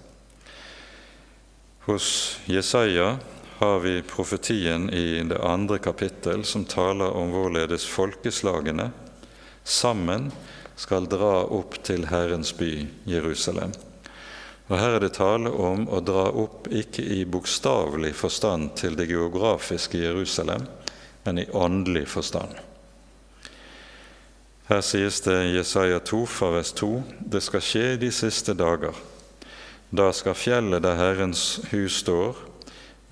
Hos Jesaja har vi profetien i det andre kapittel som taler om hvorledes folkeslagene sammen skal dra opp til Herrens by, Jerusalem. Og Her er det tale om å dra opp ikke i bokstavelig forstand til det geografiske Jerusalem, men i åndelig forstand. Her sies det i Jesaja 2 fra vers 2.: Det skal skje de siste dager. Da skal fjellet der Herrens hus står,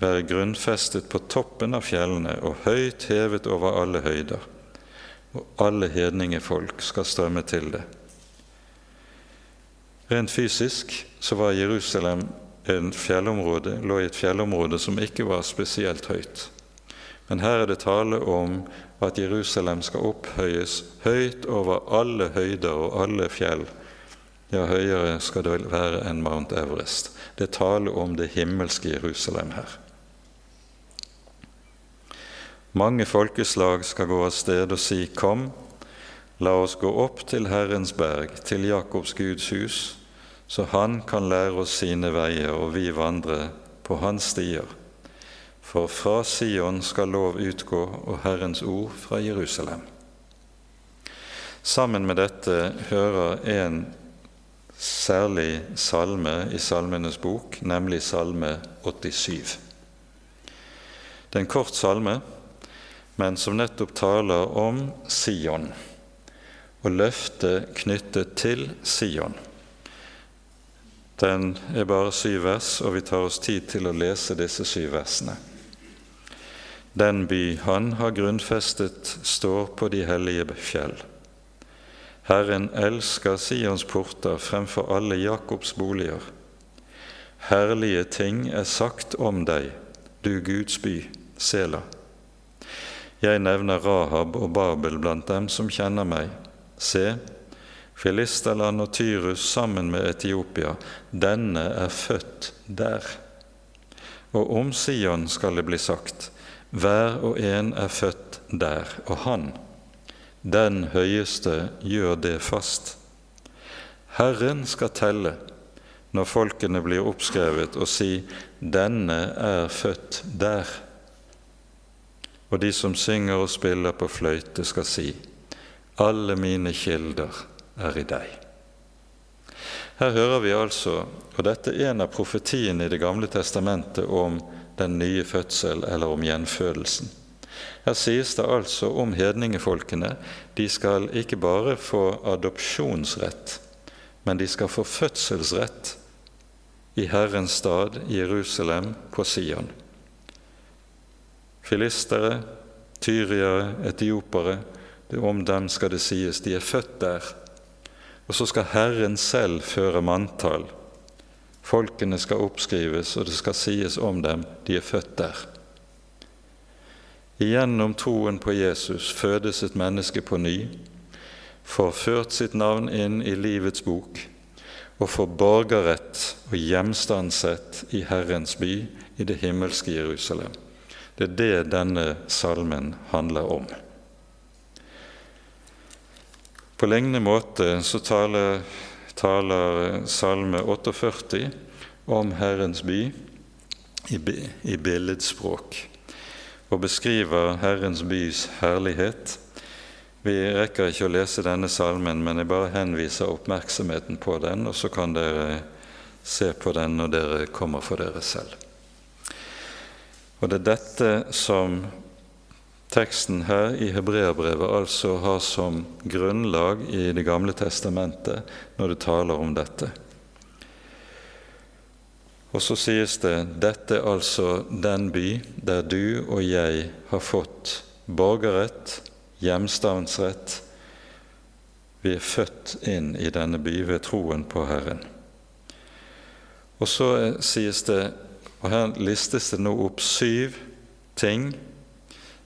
være grunnfestet på toppen av fjellene og høyt hevet over alle høyder, og alle hedningefolk skal strømme til det. Rent fysisk så var Jerusalem en fjellområde, lå i et fjellområde som ikke var spesielt høyt. Men her er det tale om at Jerusalem skal opphøyes høyt over alle høyder og alle fjell ja, høyere skal det være enn Mount Everest. Det er tale om det himmelske Jerusalem her. Mange folkeslag skal gå av sted og si, Kom, la oss gå opp til Herrens berg, til Jakobs Guds hus, så Han kan lære oss sine veier, og vi vandre på Hans stier. For fra Sion skal lov utgå, og Herrens ord fra Jerusalem. Sammen med dette hører en særlig salme i Salmenes bok, nemlig Salme 87. Det er en kort salme men som nettopp taler om Sion og løftet knyttet til Sion. Den er bare syv vers, og vi tar oss tid til å lese disse syv versene. Den by han har grunnfestet, står på de hellige fjell. Herren elsker Sions porter fremfor alle Jakobs boliger. Herlige ting er sagt om deg, du Guds by, Sela. Jeg nevner Rahab og Babel blant dem som kjenner meg. Se, Filisterland og Tyrus sammen med Etiopia, denne er født der. Og om Sion skal det bli sagt, hver og en er født der, og han, den høyeste, gjør det fast. Herren skal telle når folkene blir oppskrevet, og si, denne er født der og de som synger og spiller på fløyte, skal si:" Alle mine kilder er i deg. Her hører vi altså, og dette er en av profetiene i Det gamle testamentet om den nye fødsel eller om gjenfødelsen. Her sies det altså om hedningefolkene de skal ikke bare få adopsjonsrett, men de skal få fødselsrett i Herrens stad, Jerusalem, på Sion filistere, tyriere, etiopere. Om dem skal det sies de er født der. Og så skal Herren selv føre manntall. Folkene skal oppskrives, og det skal sies om dem de er født der. Igjennom troen på Jesus fødes et menneske på ny, får ført sitt navn inn i livets bok og får borgerrett og hjemstandsrett i Herrens by, i det himmelske Jerusalem. Det er det denne salmen handler om. På lignende måte så taler, taler Salme 48 om Herrens by i, i billedspråk og beskriver Herrens bys herlighet. Vi rekker ikke å lese denne salmen, men jeg bare henviser oppmerksomheten på den, og så kan dere se på den når dere kommer for dere selv. Og det er dette som teksten her i Hebreabrevet altså har som grunnlag i Det gamle testamentet når det taler om dette. Og så sies det dette er altså den by der du og jeg har fått borgerrett, hjemstavnsrett. Vi er født inn i denne by ved troen på Herren. Og så sies det og Her listes det nå opp syv ting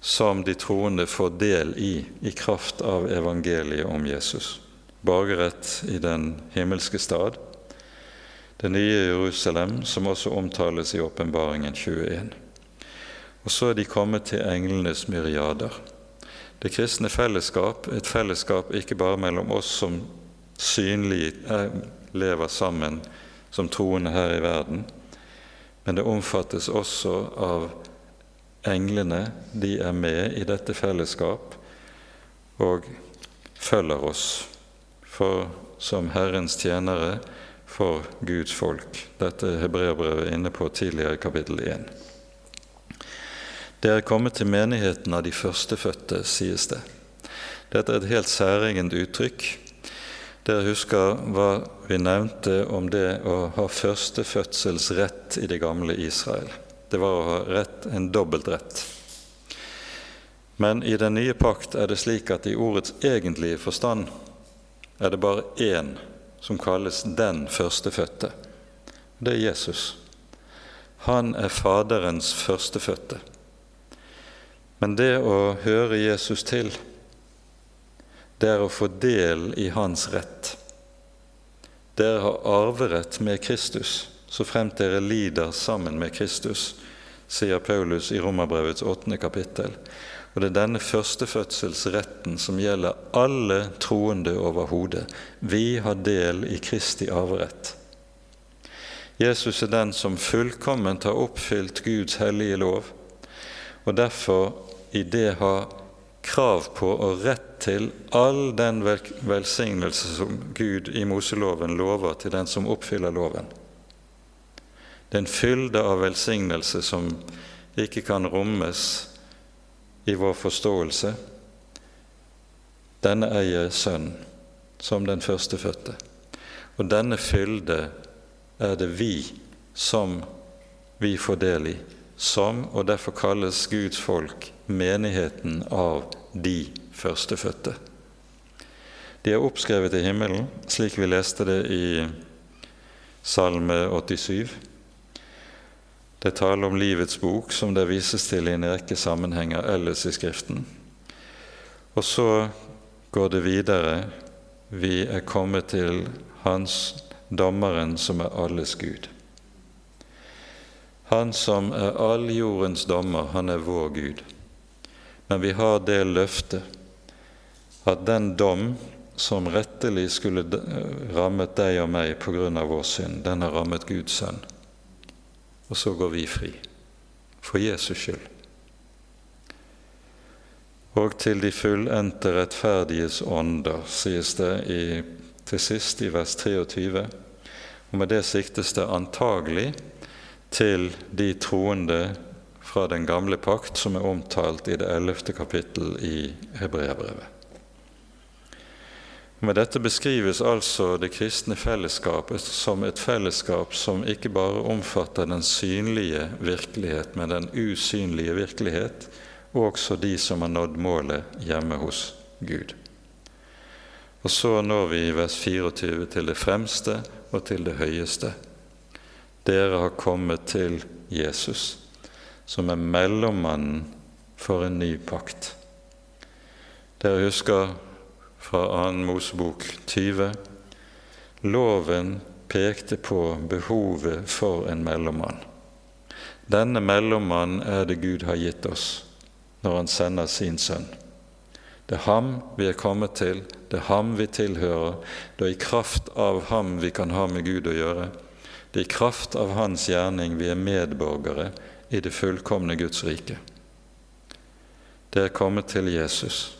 som de troende får del i i kraft av evangeliet om Jesus. Borgerrett i den himmelske stad, det nye Jerusalem, som også omtales i Åpenbaringen 21. Og så er de kommet til englenes myriader. Det kristne fellesskap, et fellesskap ikke bare mellom oss som synlig eh, lever sammen som troende her i verden, men det omfattes også av englene. De er med i dette fellesskap og følger oss for, som Herrens tjenere for Guds folk. Dette er hebreerbrevet inne på tidligere i kapittel 1. Det er kommet til menigheten av de førstefødte, sies det. Dette er et helt særegent uttrykk dere husker hva vi nevnte om det å ha førstefødselsrett i det gamle Israel. Det var å ha rett, en dobbeltrett. Men i den nye pakt er det slik at i ordets egentlige forstand er det bare én som kalles den førstefødte. Det er Jesus. Han er Faderens førstefødte. Men det å høre Jesus til det er å få del i hans rett. dere har arverett med Kristus, så fremt dere lider sammen med Kristus, sier Paulus i Romerbrevets åttende kapittel. Og det er denne førstefødselsretten som gjelder alle troende overhodet. Vi har del i Kristi arverett. Jesus er den som fullkomment har oppfylt Guds hellige lov, og derfor i det har krav på og rett til all den velsignelse som Gud i Moseloven lover til den som oppfyller loven. Det er en fylde av velsignelse som ikke kan rommes i vår forståelse. Denne eier Sønn som den førstefødte. Og denne fylde er det vi som vi får del i, som, og derfor kalles Guds folk, menigheten av de førstefødte. De er oppskrevet i himmelen, slik vi leste det i Salme 87. Det taler om livets bok, som det vises til i en rekke sammenhenger ellers i Skriften. Og så går det videre. Vi er kommet til Hans dommeren som er alles Gud. Han som er all jordens dommer, han er vår Gud. Men vi har det løftet at den dom som rettelig skulle rammet deg og meg av vår synd, den har rammet Guds sønn og så går vi fri. For Jesus skyld. Og til de fullendte rettferdiges ånder, sies det i, til sist i vers 23. Og med det siktes det antagelig til de troende fra den gamle pakt som er omtalt i det ellevte kapittel i Hebreabrevet. Med dette beskrives altså det kristne fellesskapet som et fellesskap som ikke bare omfatter den synlige virkelighet, men den usynlige virkelighet, og også de som har nådd målet hjemme hos Gud. Og så når vi i vers 24 til det fremste og til det høyeste. Dere har kommet til Jesus, som er mellommannen for en ny pakt. Dere husker fra 2. Mosebok 20. Loven pekte på behovet for en mellommann. Denne mellommann er det Gud har gitt oss når Han sender sin sønn. Det er ham vi er kommet til, det er ham vi tilhører. Det er i kraft av ham vi kan ha med Gud å gjøre. Det er i kraft av hans gjerning vi er medborgere i det fullkomne Guds rike. Det er kommet til Jesus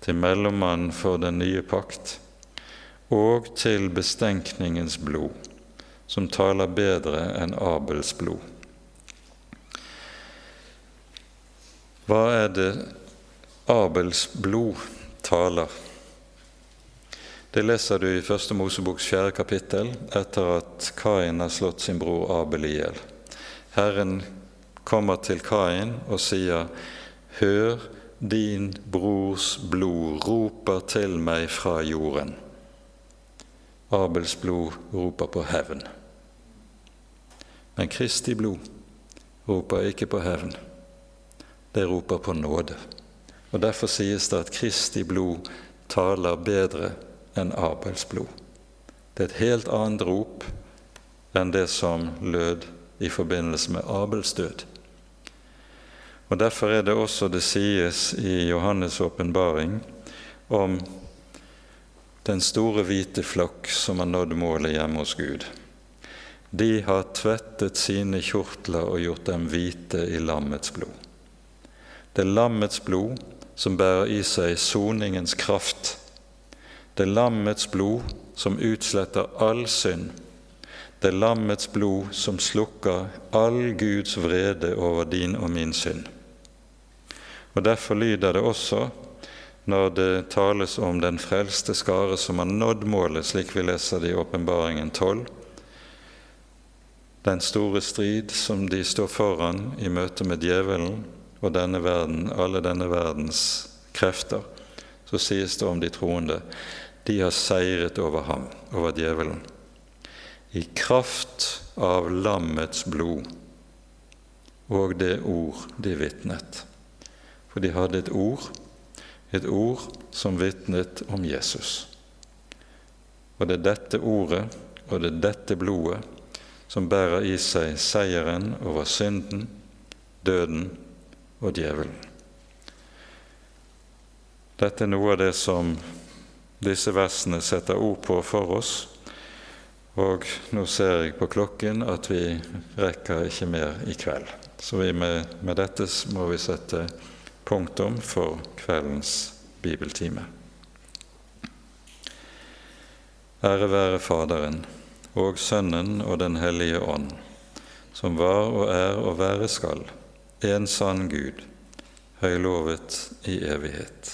til mellommannen for den nye pakt, og til bestenkningens blod, som taler bedre enn Abels blod. Hva er det Abels blod taler? Det leser du i Første Moseboks fjerde kapittel etter at Kain har slått sin bror Abel i hjel. Herren kommer til Kain og sier, Hør, din brors blod roper til meg fra jorden. Abels blod roper på hevn. Men Kristi blod roper ikke på hevn. Det roper på nåde. Og Derfor sies det at Kristi blod taler bedre enn Abels blod. Det er et helt annet rop enn det som lød i forbindelse med Abels død. Og Derfor er det også det sies i Johannes' åpenbaring om den store hvite flokk som har nådd målet hjemme hos Gud. De har tvettet sine kjortler og gjort dem hvite i lammets blod. Det er lammets blod som bærer i seg soningens kraft. Det er lammets blod som utsletter all synd. Det er lammets blod som slukker all Guds vrede over din og min synd. Og Derfor lyder det også, når det tales om den frelste skare som har nådd målet, slik vi leser det i Åpenbaringen 12, den store strid som de står foran i møte med djevelen og denne verden, alle denne verdens krefter, så sies det om de troende de har seiret over ham, over djevelen, i kraft av lammets blod og det ord de vitnet. For de hadde et ord, et ord som vitnet om Jesus. Og det er dette ordet og det er dette blodet som bærer i seg seieren over synden, døden og djevelen. Dette er noe av det som disse versene setter ord på for oss. Og nå ser jeg på klokken at vi rekker ikke mer i kveld. Så med, med dette må vi sette punktum for kveldens bibeltime. Ære være Faderen og Sønnen og Den hellige ånd, som var og er og være skal, en sann Gud, høylovet i evighet.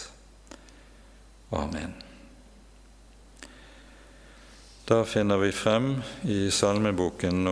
Amen. Da finner vi frem i salmeboken